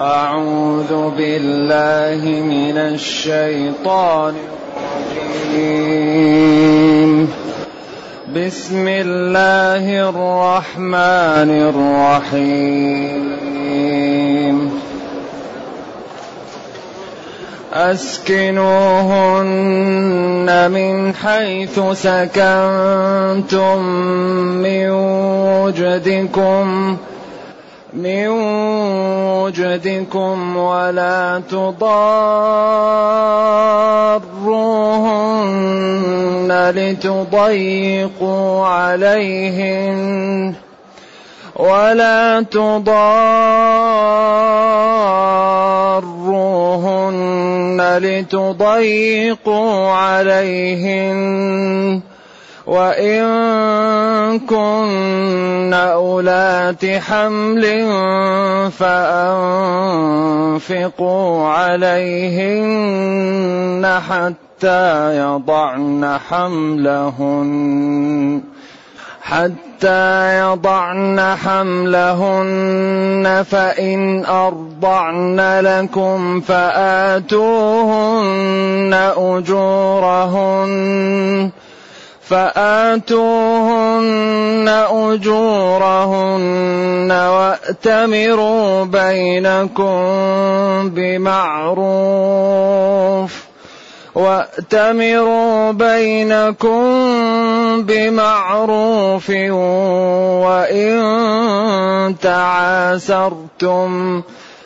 أعوذ بالله من الشيطان الرجيم. بسم الله الرحمن الرحيم. أسكنوهن من حيث سكنتم من وجدكم من وجدكم ولا تضاروهن لتضيقوا عليهن ولا تضاروهن لتضيقوا عليهن وإن كن أولات حمل فأنفقوا عليهن حتى يضعن حملهن حتى يضعن حملهن فإن أرضعن لكم فآتوهن أجورهن. فآتوهن أجورهن وأتمروا بينكم بمعروف وأتمروا بينكم بمعروف وإن تعاسرتم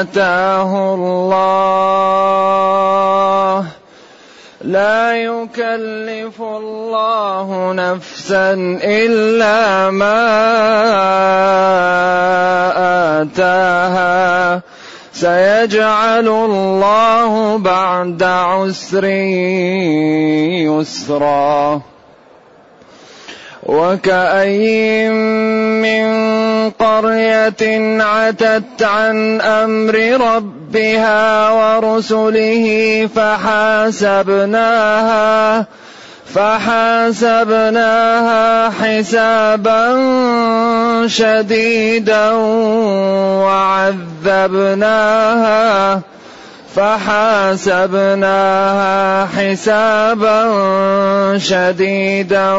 آتاه الله. لا يكلف الله نفسا إلا ما آتاها. سيجعل الله بعد عسر يسرا. وكأي من قرية عتت عن أمر ربها ورسله فحاسبناها فحاسبناها حسابا شديدا وعذبناها. فحاسبناها حسابا شديدا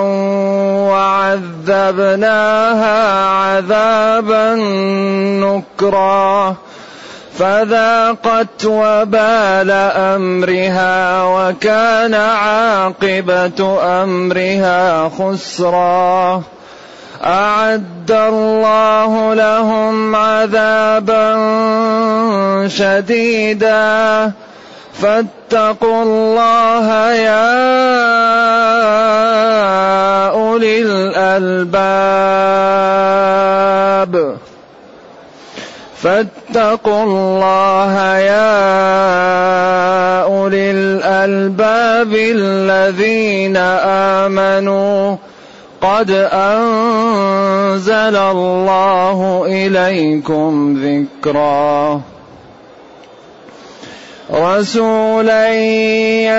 وعذبناها عذابا نكرا فذاقت وبال أمرها وكان عاقبة أمرها خسرا أعد الله لهم عذابا شديدا. فاتقوا الله يا أولي الألباب. فاتقوا الله يا أولي الألباب الذين آمنوا. قد انزل الله اليكم ذكرا رسولا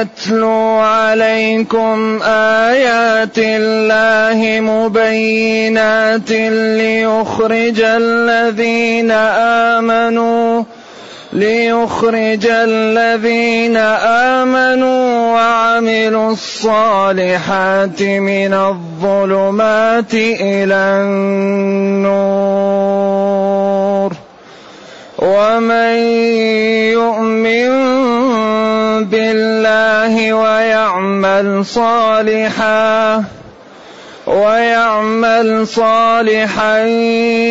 يتلو عليكم ايات الله مبينات ليخرج الذين امنوا ليخرج الذين آمنوا وعملوا الصالحات من الظلمات إلى النور. ومن يؤمن بالله ويعمل صالحا ويعمل صالحا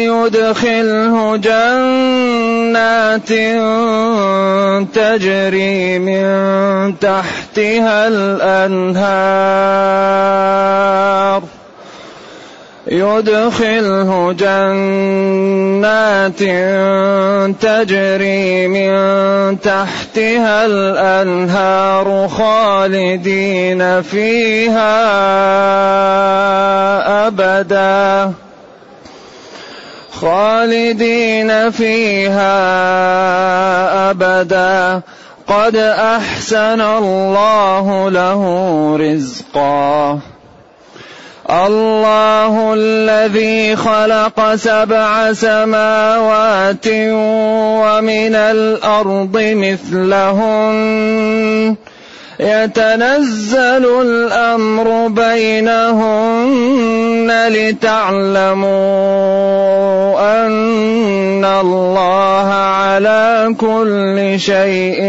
يدخله جنات تجري من تحتها الأنهار. يدخله جنات تجري من تحتها الأنهار خالدين فيها ابدا. خالدين فيها أبدا. قد أحسن الله له رزقا. الله الذي خلق سبع سماوات ومن الأرض مثلهن. يتنزل الأمر بينهن لتعلموا أن الله على كل شيء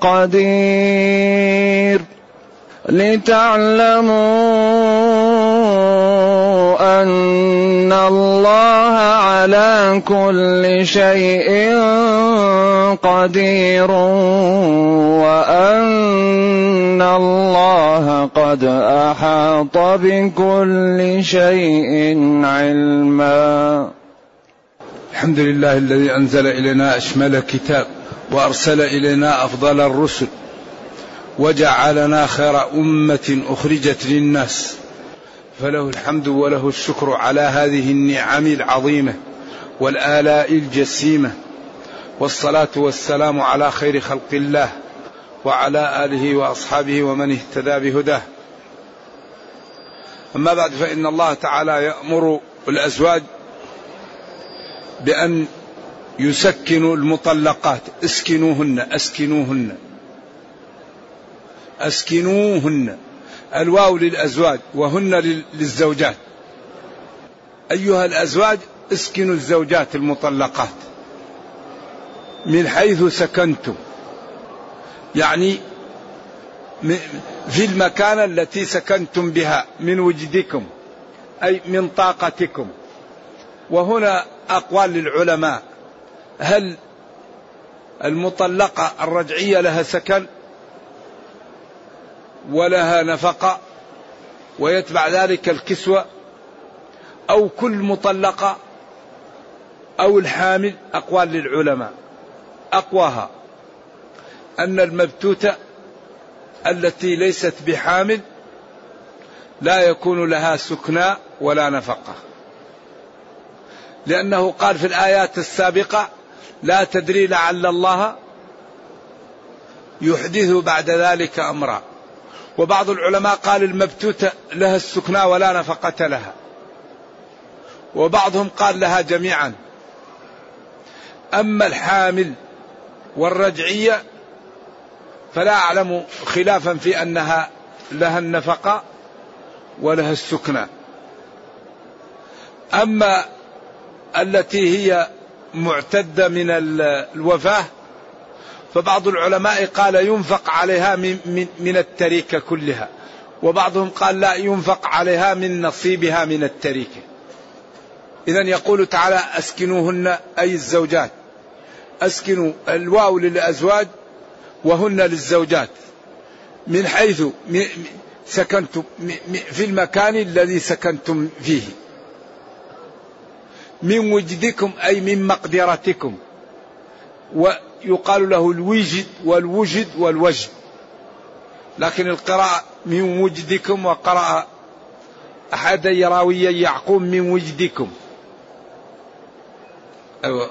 قدير لتعلموا أن الله على كل شيء قدير وأن الله قد أحاط بكل شيء علما. الحمد لله الذي أنزل إلينا أشمل كتاب وأرسل إلينا أفضل الرسل وجعلنا خير أمة أخرجت للناس. فله الحمد وله الشكر على هذه النعم العظيمة والآلاء الجسيمة. والصلاة والسلام على خير خلق الله وعلى آله وأصحابه ومن اهتدى بهداه. أما بعد فإن الله تعالى يأمر الأزواج بأن يسكنوا المطلقات. اسكنوهن اسكنوهن. أسكنوهن. الواو للأزواج وهن للزوجات. أيها الأزواج اسكنوا الزوجات المطلقات من حيث سكنتم. يعني في المكان التي سكنتم بها من وجدكم أي من طاقتكم. وهنا أقوال للعلماء. هل المطلقة الرجعية لها سكن؟ ولها نفقة ويتبع ذلك الكسوة أو كل مطلقة أو الحامل أقوال للعلماء. أقواها أن المبتوتة التي ليست بحامل لا يكون لها سكنى ولا نفقة. لأنه قال في الآيات السابقة لا تدري لعل الله يحدث بعد ذلك أمرا وبعض العلماء قال المبتوتة لها السكنى ولا نفقة لها. وبعضهم قال لها جميعا. أما الحامل والرجعية فلا أعلم خلافا في أنها لها النفقة ولها السكنى. أما التي هي معتدة من الوفاة فبعض العلماء قال ينفق عليها من, من, من التركة كلها وبعضهم قال لا ينفق عليها من نصيبها من التركة إذا يقول تعالى أسكنوهن أي الزوجات. أسكنوا الواو للأزواج وهن للزوجات. من حيث سكنتم في المكان الذي سكنتم فيه. من وجدكم أي من مقدرتكم. يقال له الوجد والوجد والوجد. لكن القراءة من وجدكم وقرأ أحد يراويا يعقوب من وجدكم. أيوة.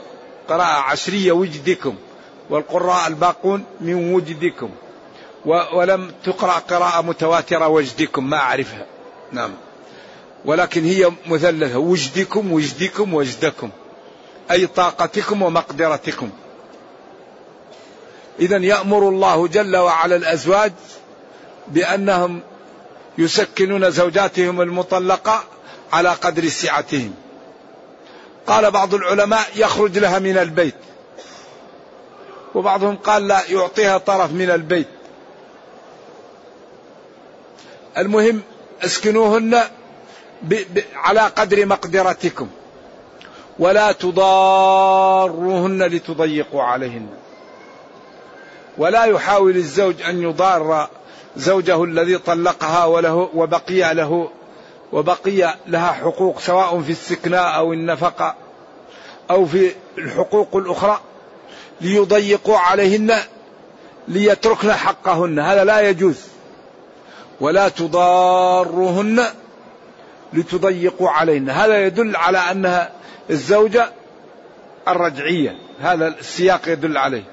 قراءة عشرية وجدكم والقراء الباقون من وجدكم. ولم تقرأ قراءة متواترة وجدكم ما أعرفها. نعم. ولكن هي مثلثة وجدكم وجدكم وجدكم. أي طاقتكم ومقدرتكم. إذا يأمر الله جل وعلا الأزواج بأنهم يسكنون زوجاتهم المطلقة على قدر سعتهم. قال بعض العلماء يخرج لها من البيت. وبعضهم قال لا يعطيها طرف من البيت. المهم اسكنوهن على قدر مقدرتكم. ولا تضاروهن لتضيقوا عليهن. ولا يحاول الزوج أن يضار زوجه الذي طلقها وله وبقي له وبقي لها حقوق سواء في السكناء أو النفقة أو في الحقوق الأخرى ليضيقوا عليهن ليتركن حقهن. هذا لا يجوز. ولا تضاروهن لتضيقوا عليهن. هذا يدل على أنها الزوجة الرجعية. هذا السياق يدل عليه.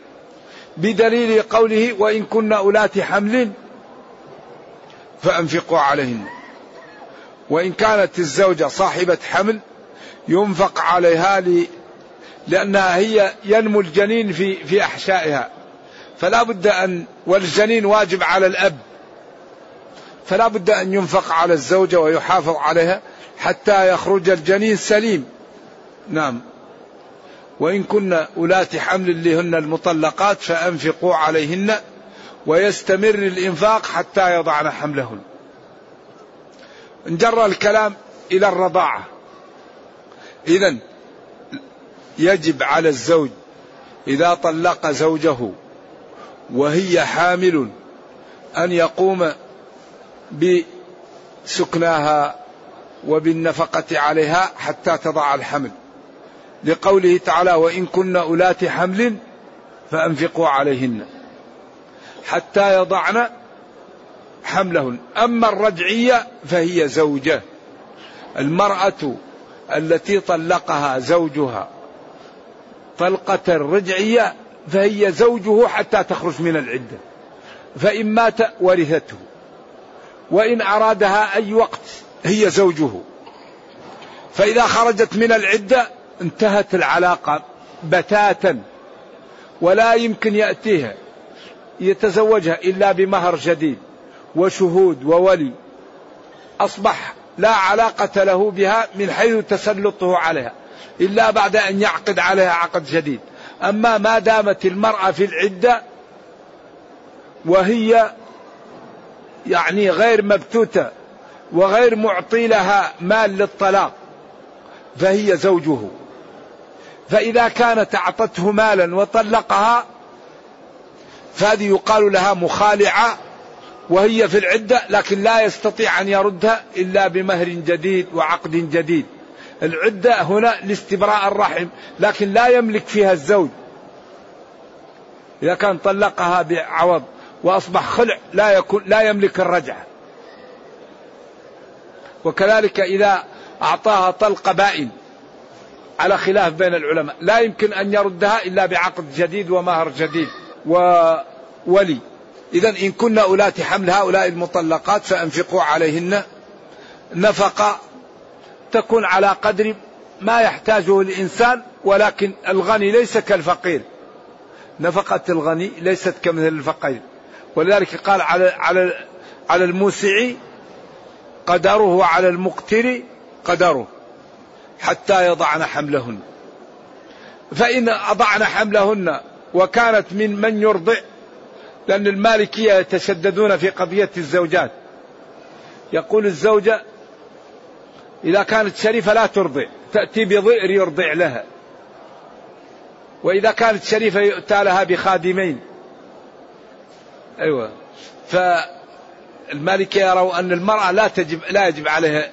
بدليل قوله وإن كن أولات حمل فأنفقوا عليهن. وإن كانت الزوجة صاحبة حمل ينفق عليها ل... لأنها هي ينمو الجنين في في أحشائها. فلا بد أن والجنين واجب على الأب. فلا بد أن ينفق على الزوجة ويحافظ عليها حتى يخرج الجنين سليم. نعم. وإن كن أولات حمل لهن المطلقات فأنفقوا عليهن ويستمر الإنفاق حتى يضعن حملهن. انجر الكلام إلى الرضاعة. إذا يجب على الزوج إذا طلق زوجه وهي حامل أن يقوم بسكناها وبالنفقة عليها حتى تضع الحمل. لقوله تعالى وإن كن أولات حمل فأنفقوا عليهن حتى يضعن حملهن. أما الرجعية فهي زوجة. المرأة التي طلقها زوجها طلقة رجعية فهي زوجه حتى تخرج من العدة. فإن مات ورثته. وإن أرادها أي وقت هي زوجه. فإذا خرجت من العدة انتهت العلاقة بتاتا ولا يمكن يأتيها يتزوجها إلا بمهر جديد وشهود وولي. أصبح لا علاقة له بها من حيث تسلطه عليها إلا بعد أن يعقد عليها عقد جديد. أما ما دامت المرأة في العدة وهي يعني غير مبتوتة وغير معطي لها مال للطلاق فهي زوجه. فإذا كانت أعطته مالا وطلقها فهذه يقال لها مخالعة وهي في العدة لكن لا يستطيع أن يردها إلا بمهر جديد وعقد جديد. العدة هنا لاستبراء الرحم لكن لا يملك فيها الزوج. إذا كان طلقها بعوض وأصبح خلع لا يكون لا يملك الرجعة. وكذلك إذا أعطاها طلق بائن على خلاف بين العلماء. لا يمكن أن يردها إلا بعقد جديد ومهر جديد وولي. إذا إن كنا أولات حمل هؤلاء المطلقات فأنفقوا عليهن نفقة تكون على قدر ما يحتاجه الإنسان ولكن الغني ليس كالفقير. نفقة الغني ليست كمثل الفقير. ولذلك قال على على على الموسع قدره وعلى المقتر قدره. حتى يضعن حملهن. فإن أضعن حملهن وكانت من من يرضع لأن المالكية يتشددون في قضية الزوجات. يقول الزوجة إذا كانت شريفة لا ترضع تأتي بضئر يرضع لها. وإذا كانت شريفة يؤتى لها بخادمين. أيوة. فالمالكية يروا أن المرأة لا تجب لا يجب عليها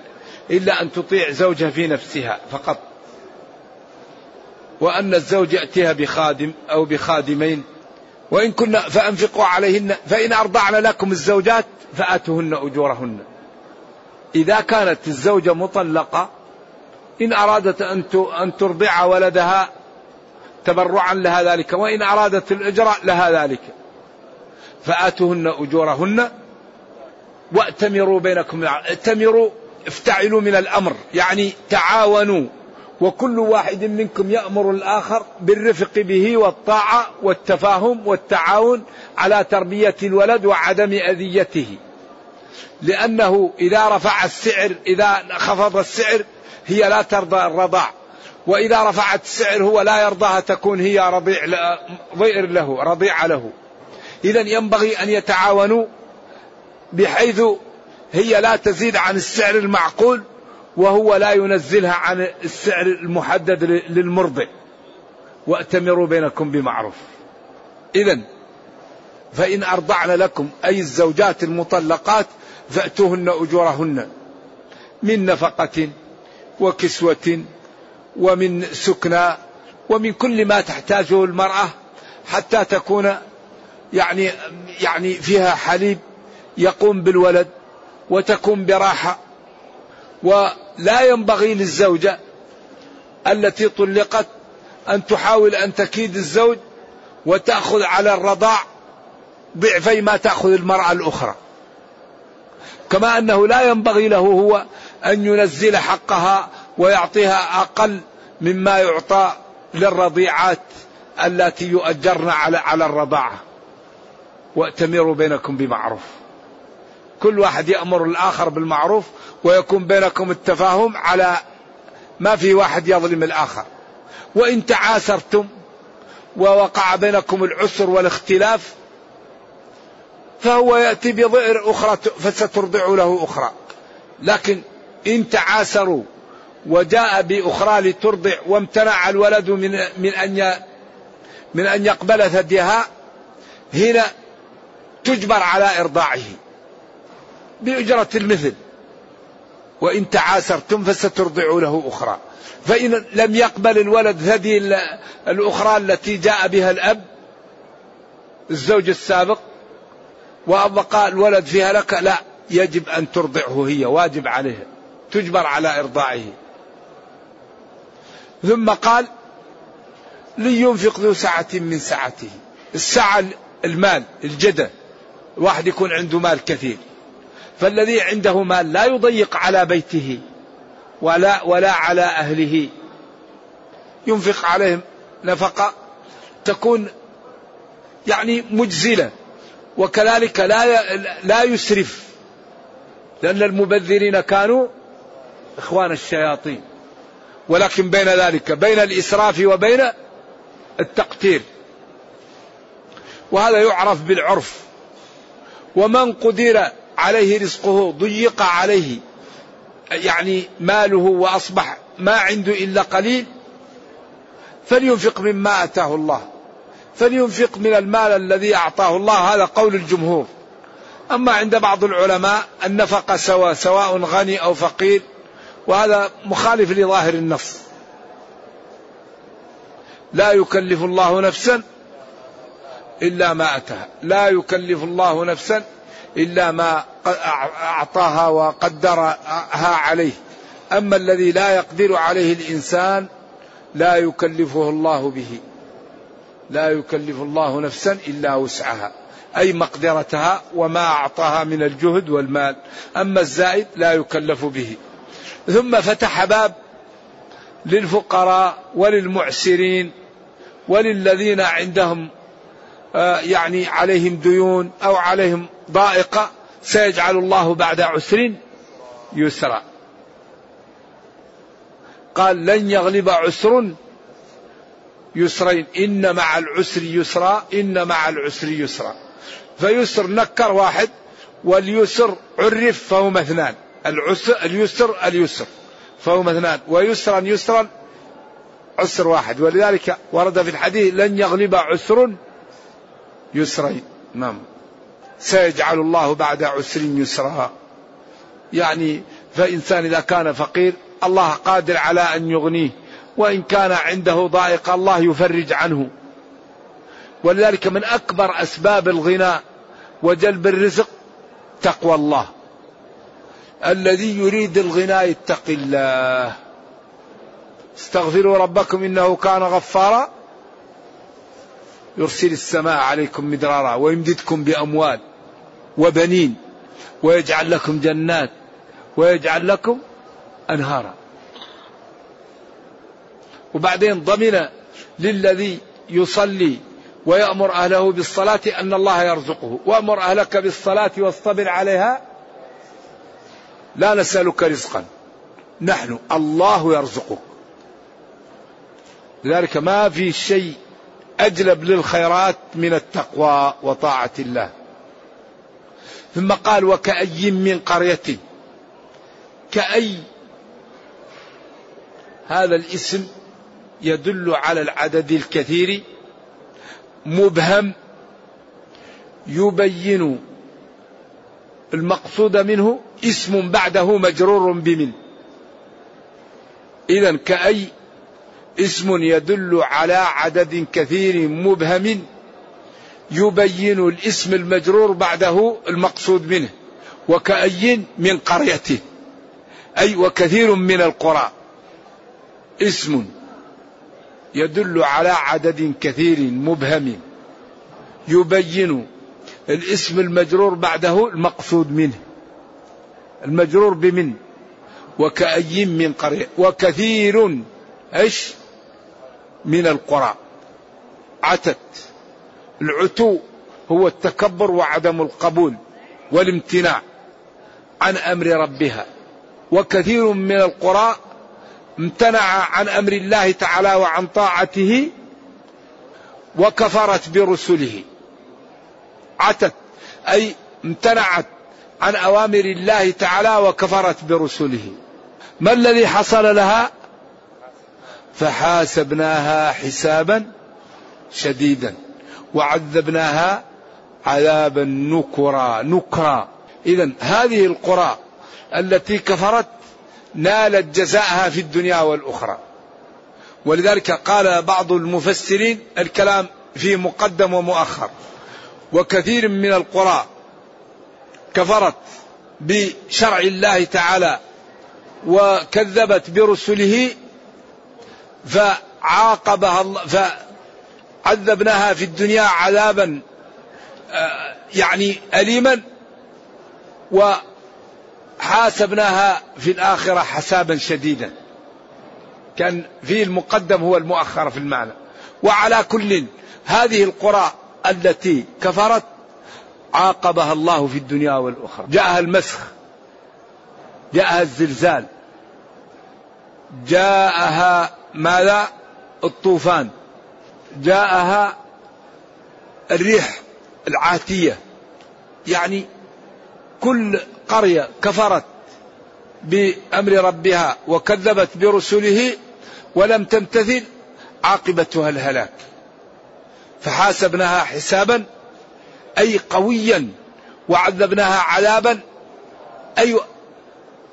إلا أن تطيع زوجها في نفسها فقط. وأن الزوج يأتيها بخادم أو بخادمين. وإن كنا فأنفقوا عليهن فإن أرضعن لكم الزوجات فآتوهن أجورهن. إذا كانت الزوجة مطلقة إن أرادت أن ترضع ولدها تبرعا لها ذلك وإن أرادت الإجراء لها ذلك. فآتوهن أجورهن. وأتمروا بينكم ائتمروا افتعلوا من الأمر يعني تعاونوا. وكل واحد منكم يأمر الآخر بالرفق به والطاعة والتفاهم والتعاون على تربية الولد وعدم أذيته. لأنه إذا رفع السعر إذا خفض السعر هي لا ترضى الرضاع. وإذا رفعت السعر هو لا يرضاها تكون هي رضيع ضئر له رضيعة له. إذا ينبغي أن يتعاونوا بحيث هي لا تزيد عن السعر المعقول وهو لا ينزلها عن السعر المحدد للمرضع. وأتمروا بينكم بمعروف. إذا فإن أرضعن لكم أي الزوجات المطلقات فأتوهن أجورهن. من نفقة وكسوة ومن سكنى ومن كل ما تحتاجه المرأة حتى تكون يعني يعني فيها حليب يقوم بالولد. وتكون براحة. ولا ينبغي للزوجة التي طلقت أن تحاول أن تكيد الزوج وتأخذ على الرضاع ضعفي ما تأخذ المرأة الأخرى. كما أنه لا ينبغي له هو أن ينزل حقها ويعطيها أقل مما يعطى للرضيعات التي يؤجرن على على الرضاعة. وأتمروا بينكم بمعروف. كل واحد يأمر الآخر بالمعروف ويكون بينكم التفاهم على ما في واحد يظلم الآخر. وإن تعاسرتم ووقع بينكم العسر والاختلاف فهو يأتي بضئر أخرى فسترضع له أخرى. لكن إن تعاسروا وجاء بأخرى لترضع وامتنع الولد من من أن من أن يقبل ثديها هنا تجبر على إرضاعه. بأجرة المثل. وإن تعاسرتم فسترضع له أخرى. فإن لم يقبل الولد ثدي الأخرى التي جاء بها الأب الزوج السابق وأبقى الولد فيها لك لا يجب أن ترضعه هي واجب عليها تجبر على إرضاعه. ثم قال لينفق ذو سعة من سعته. السعة المال الجدة. الواحد يكون عنده مال كثير. فالذي عنده مال لا يضيق على بيته ولا ولا على أهله. ينفق عليهم نفقة تكون يعني مجزلة وكذلك لا لا يسرف لأن المبذرين كانوا إخوان الشياطين. ولكن بين ذلك بين الإسراف وبين التقتير. وهذا يعرف بالعرف. ومن قدر عليه رزقه ضيق عليه. يعني ماله وأصبح ما عنده إلا قليل. فلينفق مما آتاه الله. فلينفق من المال الذي أعطاه الله. هذا قول الجمهور. أما عند بعض العلماء النفقة سواء سواء غني أو فقير وهذا مخالف لظاهر النص لا يكلف الله نفسا إلا ما أتاها. لا يكلف الله نفسا إلا ما أعطاها وقدرها عليه. أما الذي لا يقدر عليه الإنسان لا يكلفه الله به. لا يكلف الله نفسا إلا وسعها. أي مقدرتها وما أعطاها من الجهد والمال. أما الزائد لا يكلف به. ثم فتح باب للفقراء وللمعسرين وللذين عندهم آه، يعني عليهم ديون أو عليهم ضائقة سيجعل الله بعد عسر يسرا. قال لن يغلب عسر يسرين. إن مع العسر يسرا إن مع العسر يسرا. فيسر نكر واحد واليسر عرف فهما اثنان. العسر اليسر اليسر. فهما اثنان. ويسرا يسرا عسر واحد. ولذلك ورد في الحديث لن يغلب عسر يسرين. نعم. سيجعل الله بعد عسر يسرا. يعني فإنسان إذا كان فقير الله قادر على أن يغنيه وإن كان عنده ضائق الله يفرج عنه. ولذلك من أكبر أسباب الغنى وجلب الرزق تقوى الله. الذي يريد الغنى يتق الله. استغفروا ربكم إنه كان غفارا. يرسل السماء عليكم مدرارا ويمددكم بأموال. وبنين ويجعل لكم جنات ويجعل لكم أنهارا. وبعدين ضمن للذي يصلي ويأمر أهله بالصلاة أن الله يرزقه. وأمر أهلك بالصلاة واصطبر عليها. لا نسألك رزقا. نحن الله يرزقك. لذلك ما في شيء أجلب للخيرات من التقوى وطاعة الله. ثم قال وكأي من قرية كأي هذا الاسم يدل على العدد الكثير مبهم يبين المقصود منه اسم بعده مجرور بمن. إذا كأي اسم يدل على عدد كثير مبهم يبين الاسم المجرور بعده المقصود منه وكأي من قريته أي وكثير من القرى. اسم يدل على عدد كثير مبهم. يبين الاسم المجرور بعده المقصود منه. المجرور بمن؟ وكأي من قرية؟ وكثير إيش؟ من القرى. عتت. العتو هو التكبر وعدم القبول والامتناع عن أمر ربها. وكثير من القرى امتنع عن أمر الله تعالى وعن طاعته وكفرت برسله. عتت أي امتنعت عن أوامر الله تعالى وكفرت برسله. ما الذي حصل لها؟ فحاسبناها حسابا شديدا. وعذبناها عذابا نكرا نكرا. اذا هذه القرى التي كفرت نالت جزاءها في الدنيا والأخرى. ولذلك قال بعض المفسرين الكلام فيه مقدم ومؤخر. وكثير من القرى كفرت بشرع الله تعالى وكذبت برسله فعاقبها الله فعذبناها في الدنيا عذابا آه، يعني أليما وحاسبناها في الآخرة حسابا شديدا. كان في المقدم هو المؤخر في المعنى. وعلى كل هذه القرى التي كفرت عاقبها الله في الدنيا والأخرى. جاءها المسخ جاءها الزلزال جاءها ماذا؟ الطوفان. جاءها الريح العاتية. يعني كل قرية كفرت بأمر ربها وكذبت برسله ولم تمتثل عاقبتها الهلاك. فحاسبناها حسابا أي قويا وعذبناها عذابا. أي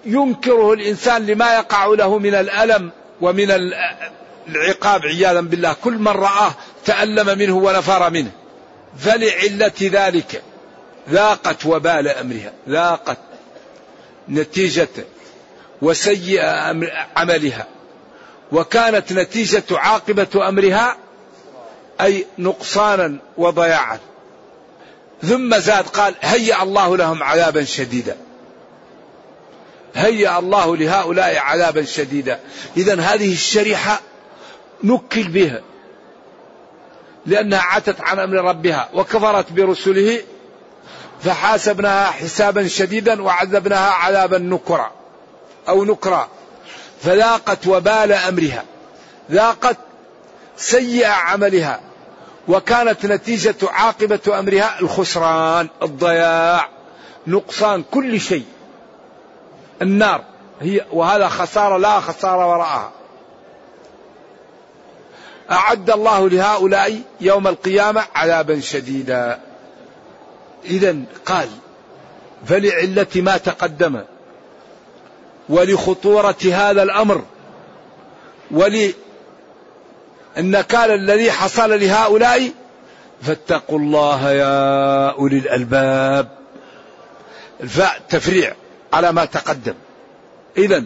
ينكره الإنسان لما يقع له من الألم ومن العقاب عياذا بالله. كل من رآه تألم منه ونفر منه. فلعلة ذلك. ذاقت وبال أمرها. ذاقت نتيجة وسيء عملها. وكانت نتيجة عاقبة أمرها أي نقصانا وضياعا. ثم زاد قال هيأ الله لهم عذابا شديدا. هيأ الله لهؤلاء عذابا شديدا. إذا هذه الشريحة نكل بها. لأنها عتت عن أمر ربها وكفرت برسله فحاسبناها حسابا شديدا وعذبناها عذابا نكرا أو نكرا. فذاقت وبال أمرها. ذاقت سيء عملها. وكانت نتيجة عاقبة أمرها الخسران الضياع نقصان كل شيء. النار هي وهذا خسارة لا خسارة وراءها. أعد الله لهؤلاء يوم القيامة عذابا شديدا. إذا قال فلعلة ما تقدم ولخطورة هذا الأمر ول النكال الذي حصل لهؤلاء فاتقوا الله يا أولي الألباب. الفاء تفريع على ما تقدم. إذا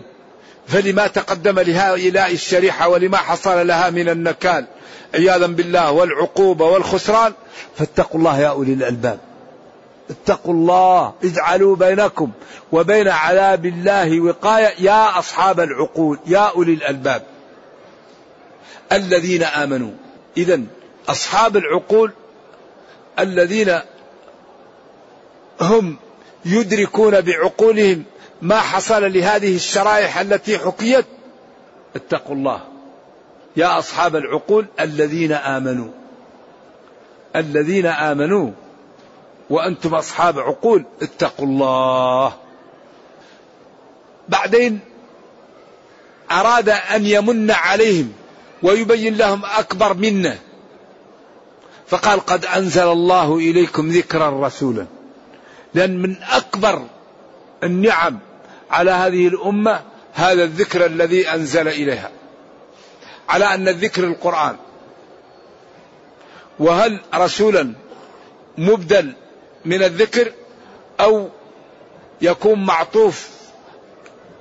فلما تقدم لهؤلاء الشريحة ولما حصل لها من النكال عياذا بالله والعقوبة والخسران فاتقوا الله يا أولي الألباب. اتقوا الله اجعلوا بينكم وبين عذاب الله وقاية يا أصحاب العقول يا أولي الألباب. الذين آمنوا إذا أصحاب العقول الذين هم يدركون بعقولهم ما حصل لهذه الشرائح التي حكيت. اتقوا الله. يا أصحاب العقول الذين آمنوا. الذين آمنوا. وأنتم أصحاب عقول اتقوا الله. بعدين أراد أن يمن عليهم ويبين لهم أكبر منة. فقال قد أنزل الله إليكم ذكرا رسولا. لأن من أكبر النعم على هذه الأمة هذا الذكر الذي أنزل إليها. على أن الذكر القرآن. وهل رسولا مبدل من الذكر أو يكون معطوف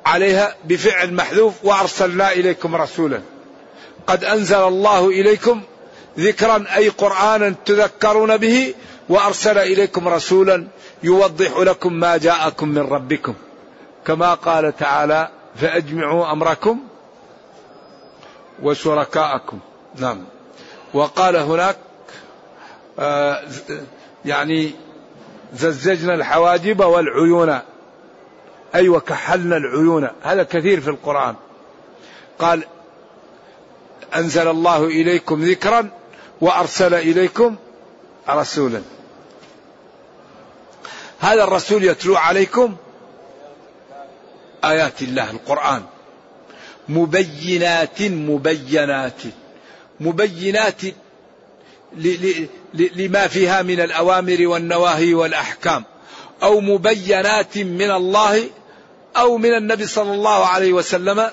عليها بفعل محذوف وأرسلنا إليكم رسولا. قد أنزل الله إليكم ذكرا أي قرآنا تذكرون به وأرسل إليكم رسولا يوضح لكم ما جاءكم من ربكم. كما قال تعالى فأجمعوا أمركم وشركاءكم. نعم. وقال هناك آه يعني زججنا الحواجب والعيون. أي وكحلنا العيون. هذا كثير في القرآن. قال أنزل الله إليكم ذكرا وأرسل إليكم رسولا. هذا الرسول يتلو عليكم آيات الله القرآن. مبينات مبينات. مبينات لما فيها من الأوامر والنواهي والأحكام. أو مبينات من الله أو من النبي صلى الله عليه وسلم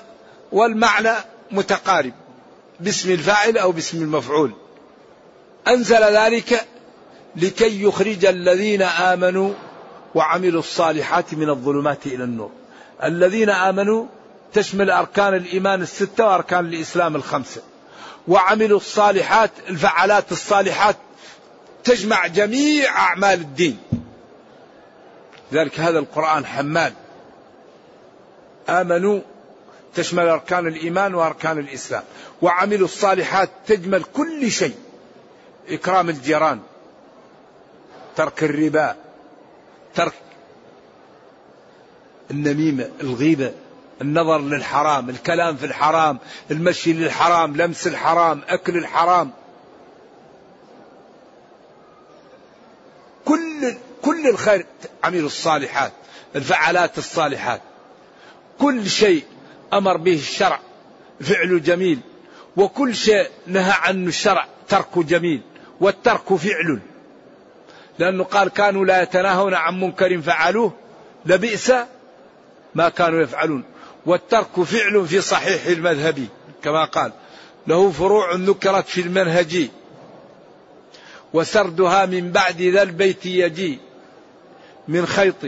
والمعنى متقارب. باسم الفاعل أو باسم المفعول. أنزل ذلك لكي يخرج الذين آمنوا وعملوا الصالحات من الظلمات إلى النور. الذين آمنوا تشمل أركان الإيمان الستة وأركان الإسلام الخمسة. وعملوا الصالحات الفعالات الصالحات تجمع جميع أعمال الدين. ذلك هذا القرآن حمال آمنوا تشمل أركان الإيمان وأركان الإسلام. وعملوا الصالحات تجمل كل شيء. إكرام الجيران ترك الربا ترك النميمة الغيبة النظر للحرام الكلام في الحرام المشي للحرام لمس الحرام أكل الحرام. كل كل الخير عملوا الصالحات الفعالات الصالحات. كل شيء أمر به الشرع فعله جميل. وكل شيء نهى عنه الشرع تركه جميل. والترك فعل. لأنه قال كانوا لا يتناهون عن منكر فعلوه لبئس ما كانوا يفعلون. والترك فعل في صحيح المذهب كما قال. له فروع ذكرت في المنهج. وسردها من بعد ذا البيت يجي. من خيط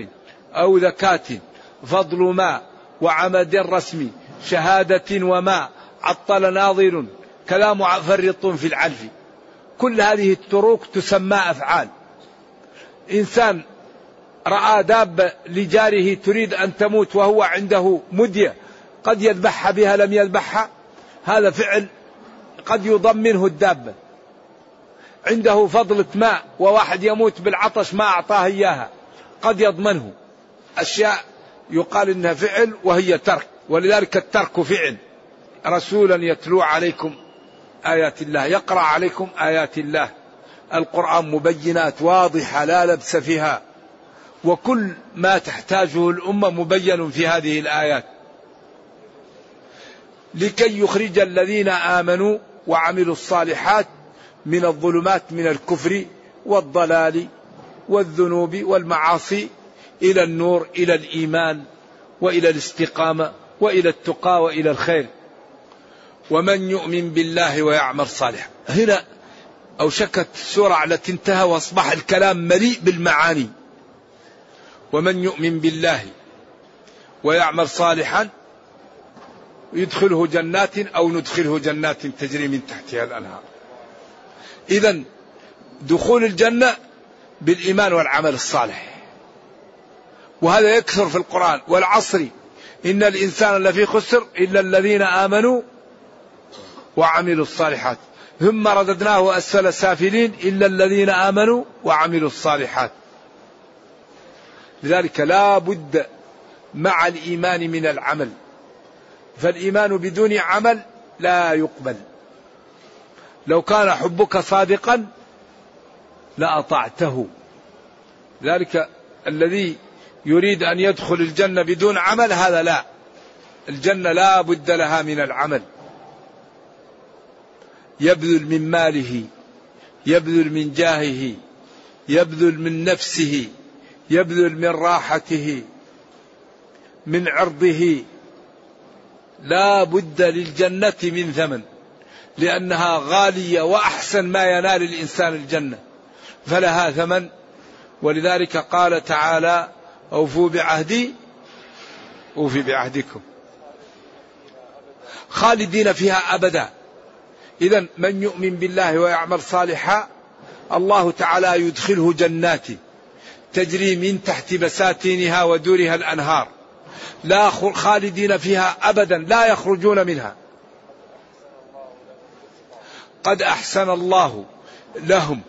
أو ذكاة فضل ما وعمد الرسم شهادة وما عطل ناظر. كلام فرط في العلف. كل هذه التروك تسمى أفعال. إنسان رأى دابة لجاره تريد أن تموت وهو عنده مدية. قد يذبحها بها لم يذبحها. هذا فعل قد يضمنه الدابة عنده فضلة ماء وواحد يموت بالعطش ما أعطاه إياها. قد يضمنه. أشياء يقال إنها فعل وهي ترك. ولذلك الترك فعل. رسولا يتلو عليكم آيات الله يقرأ عليكم آيات الله. القرآن مبينات واضحة لا لبس فيها. وكل ما تحتاجه الأمة مبين في هذه الآيات. لكي يخرج الذين آمنوا وعملوا الصالحات من الظلمات من الكفر والضلال والذنوب والمعاصي إلى النور إلى الإيمان وإلى الاستقامة وإلى التقى وإلى الخير. ومن يؤمن بالله ويعمل صالحا. هنا أوشكت السورة على تنتهى وأصبح الكلام مليء بالمعاني. ومن يؤمن بالله ويعمل صالحا يدخله جنات أو ندخله جنات تجري من تحتها الأنهار. إذا دخول الجنة بالإيمان والعمل الصالح. وهذا يكثر في القرآن والعصر. إن الإنسان لفي خسر إلا الذين آمنوا وعملوا الصالحات. ثم رددناه أسفل سافلين إلا الذين آمنوا وعملوا الصالحات. لذلك لا بد مع الإيمان من العمل. فالإيمان بدون عمل لا يقبل. لو كان حبك صادقا لأطعته. ذلك الذي يريد أن يدخل الجنة بدون عمل هذا لا. الجنة لا بد لها من العمل. يبذل من ماله يبذل من جاهه يبذل من نفسه. يبذل من راحته من عرضه. لا بد للجنة من ثمن لأنها غالية وأحسن ما ينال الإنسان الجنة فلها ثمن. ولذلك قال تعالى أوفوا بعهدي أوفي بعهدكم. خالدين فيها أبدا. إذا من يؤمن بالله ويعمل صالحا الله تعالى يدخله جنات تجري من تحت بساتينها ودورها الأنهار. لا خالدين فيها أبدا لا يخرجون منها. قد أحسن الله لهم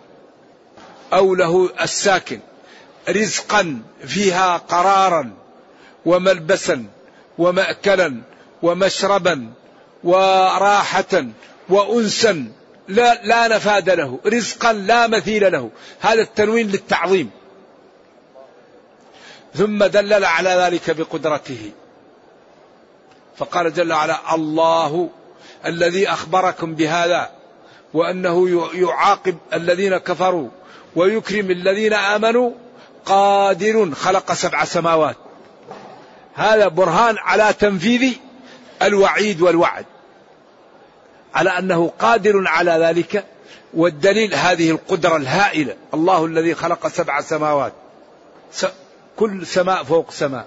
أو له الساكن رزقا فيها قرارا وملبسا ومأكلا ومشربا وراحة وأنسا. لا, لا نفاد له. رزقا لا مثيل له. هذا التنوين للتعظيم. ثم دلل على ذلك بقدرته. فقال جل وعلا الله الذي أخبركم بهذا وأنه يعاقب الذين كفروا ويكرم الذين آمنوا قادر خلق سبع سماوات. هذا برهان على تنفيذ الوعيد والوعد. على أنه قادر على ذلك والدليل هذه القدرة الهائلة الله الذي خلق سبع سماوات. كل سماء فوق سماء.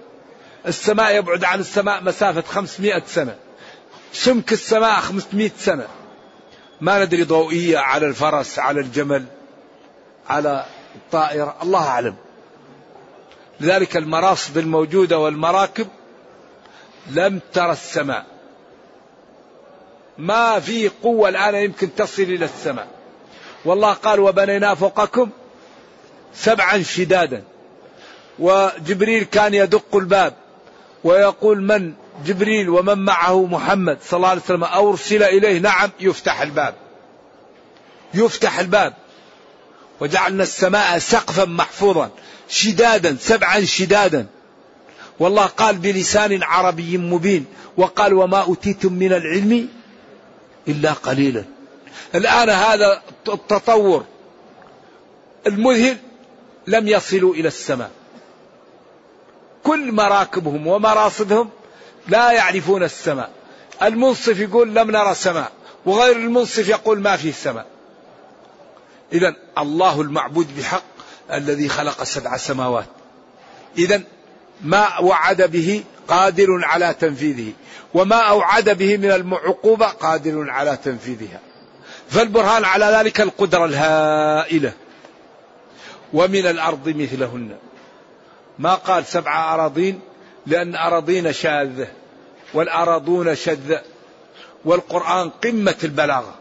السماء يبعد عن السماء مسافة 500 سنة. سمك السماء 500 سنة. ما ندري ضوئية على الفرس على الجمل على الطائرة. الله أعلم. لذلك المراصد الموجودة والمراكب لم ترى السماء. ما في قوة الآن يمكن تصل إلى السماء. والله قال وبنينا فوقكم سبعا شدادا. وجبريل كان يدق الباب ويقول من جبريل ومن معه محمد صلى الله عليه وسلم أرسل إليه. نعم يفتح الباب. يفتح الباب. وجعلنا السماء سقفا محفوظا شدادا سبعا شدادا. والله قال بلسان عربي مبين وقال وما أوتيتم من العلم إلا قليلا. الآن هذا التطور المذهل لم يصلوا إلى السماء. كل مراكبهم ومراصدهم لا يعرفون السماء. المنصف يقول لم نرى سماء وغير المنصف يقول ما في سماء إذا الله المعبود بحق الذي خلق سبع سماوات. إذا ما وعد به قادر على تنفيذه وما أوعد به من العقوبة قادر على تنفيذها. فالبرهان على ذلك القدرة الهائلة. ومن الأرض مثلهن. ما قال سبع أراضين؟ لأن أراضين شاذة والأراضون شذة والقرآن قمة البلاغة.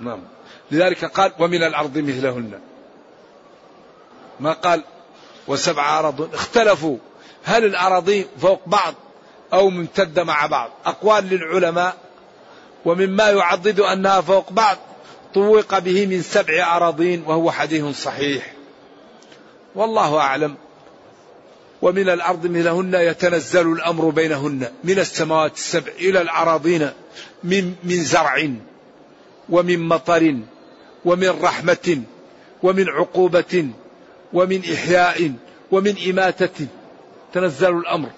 نعم. لذلك قال ومن الأرض مثلهن. ما قال وسبع أراضين؟ اختلفوا. هل الأراضين فوق بعض أو ممتدة مع بعض؟ أقوال للعلماء. ومما يعضد أنها فوق بعض. طوق به من سبع أراضين وهو حديث صحيح. والله أعلم. ومن الأرض مثلهن يتنزل الأمر بينهن. من السماوات السبع إلى الأراضين من, من زرع ومن مطر ومن رحمة ومن عقوبة ومن إحياء ومن إماتة. تنزل الأمر.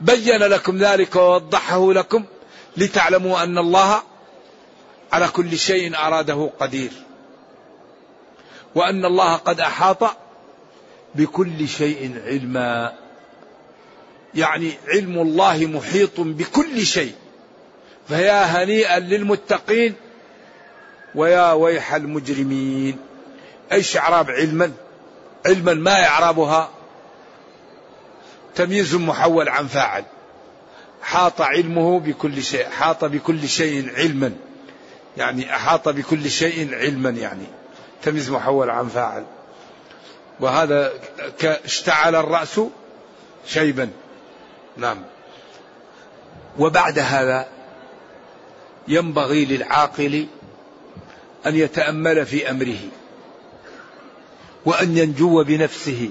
بين لكم ذلك ووضحه لكم لتعلموا أن الله على كل شيء أراده قدير. وأن الله قد أحاط بكل شيء علما. يعني علم الله محيط بكل شيء. فيا هنيئا للمتقين ويا ويح المجرمين. أيش اعراب علما؟ علما ما اعرابها تمييز محول عن فاعل. حاط علمه بكل شيء حاط بكل شيء علما. يعني احاط بكل شيء علما يعني. تمييز محول عن فاعل. وهذا اشتعل الرأس شيبا. نعم. وبعد هذا ينبغي للعاقل أن يتأمل في أمره وأن ينجو بنفسه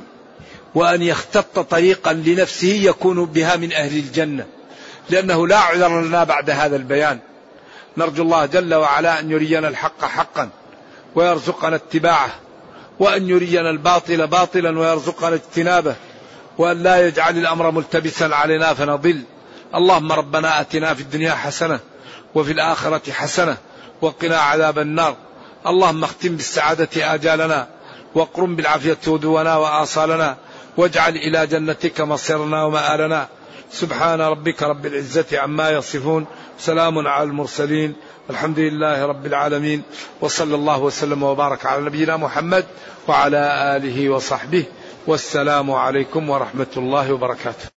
وأن يختط طريقا لنفسه يكون بها من أهل الجنة. لأنه لا عذر لنا بعد هذا البيان. نرجو الله جل وعلا أن يرينا الحق حقا ويرزقنا اتباعه. وأن يرينا الباطل باطلا ويرزقنا اجتنابه وأن لا يجعل الأمر ملتبسا علينا فنضل. اللهم ربنا أتنا في الدنيا حسنة وفي الآخرة حسنة وقنا عذاب النار. اللهم اختم بالسعادة آجالنا واقرم بالعافية ودونا وآصالنا واجعل إلى جنتك مصيرنا ومآلنا. سبحان ربك رب العزة عما يصفون. سلام على المرسلين. الحمد لله رب العالمين وصلى الله وسلم وبارك على نبينا محمد وعلى آله وصحبه والسلام عليكم ورحمة الله وبركاته.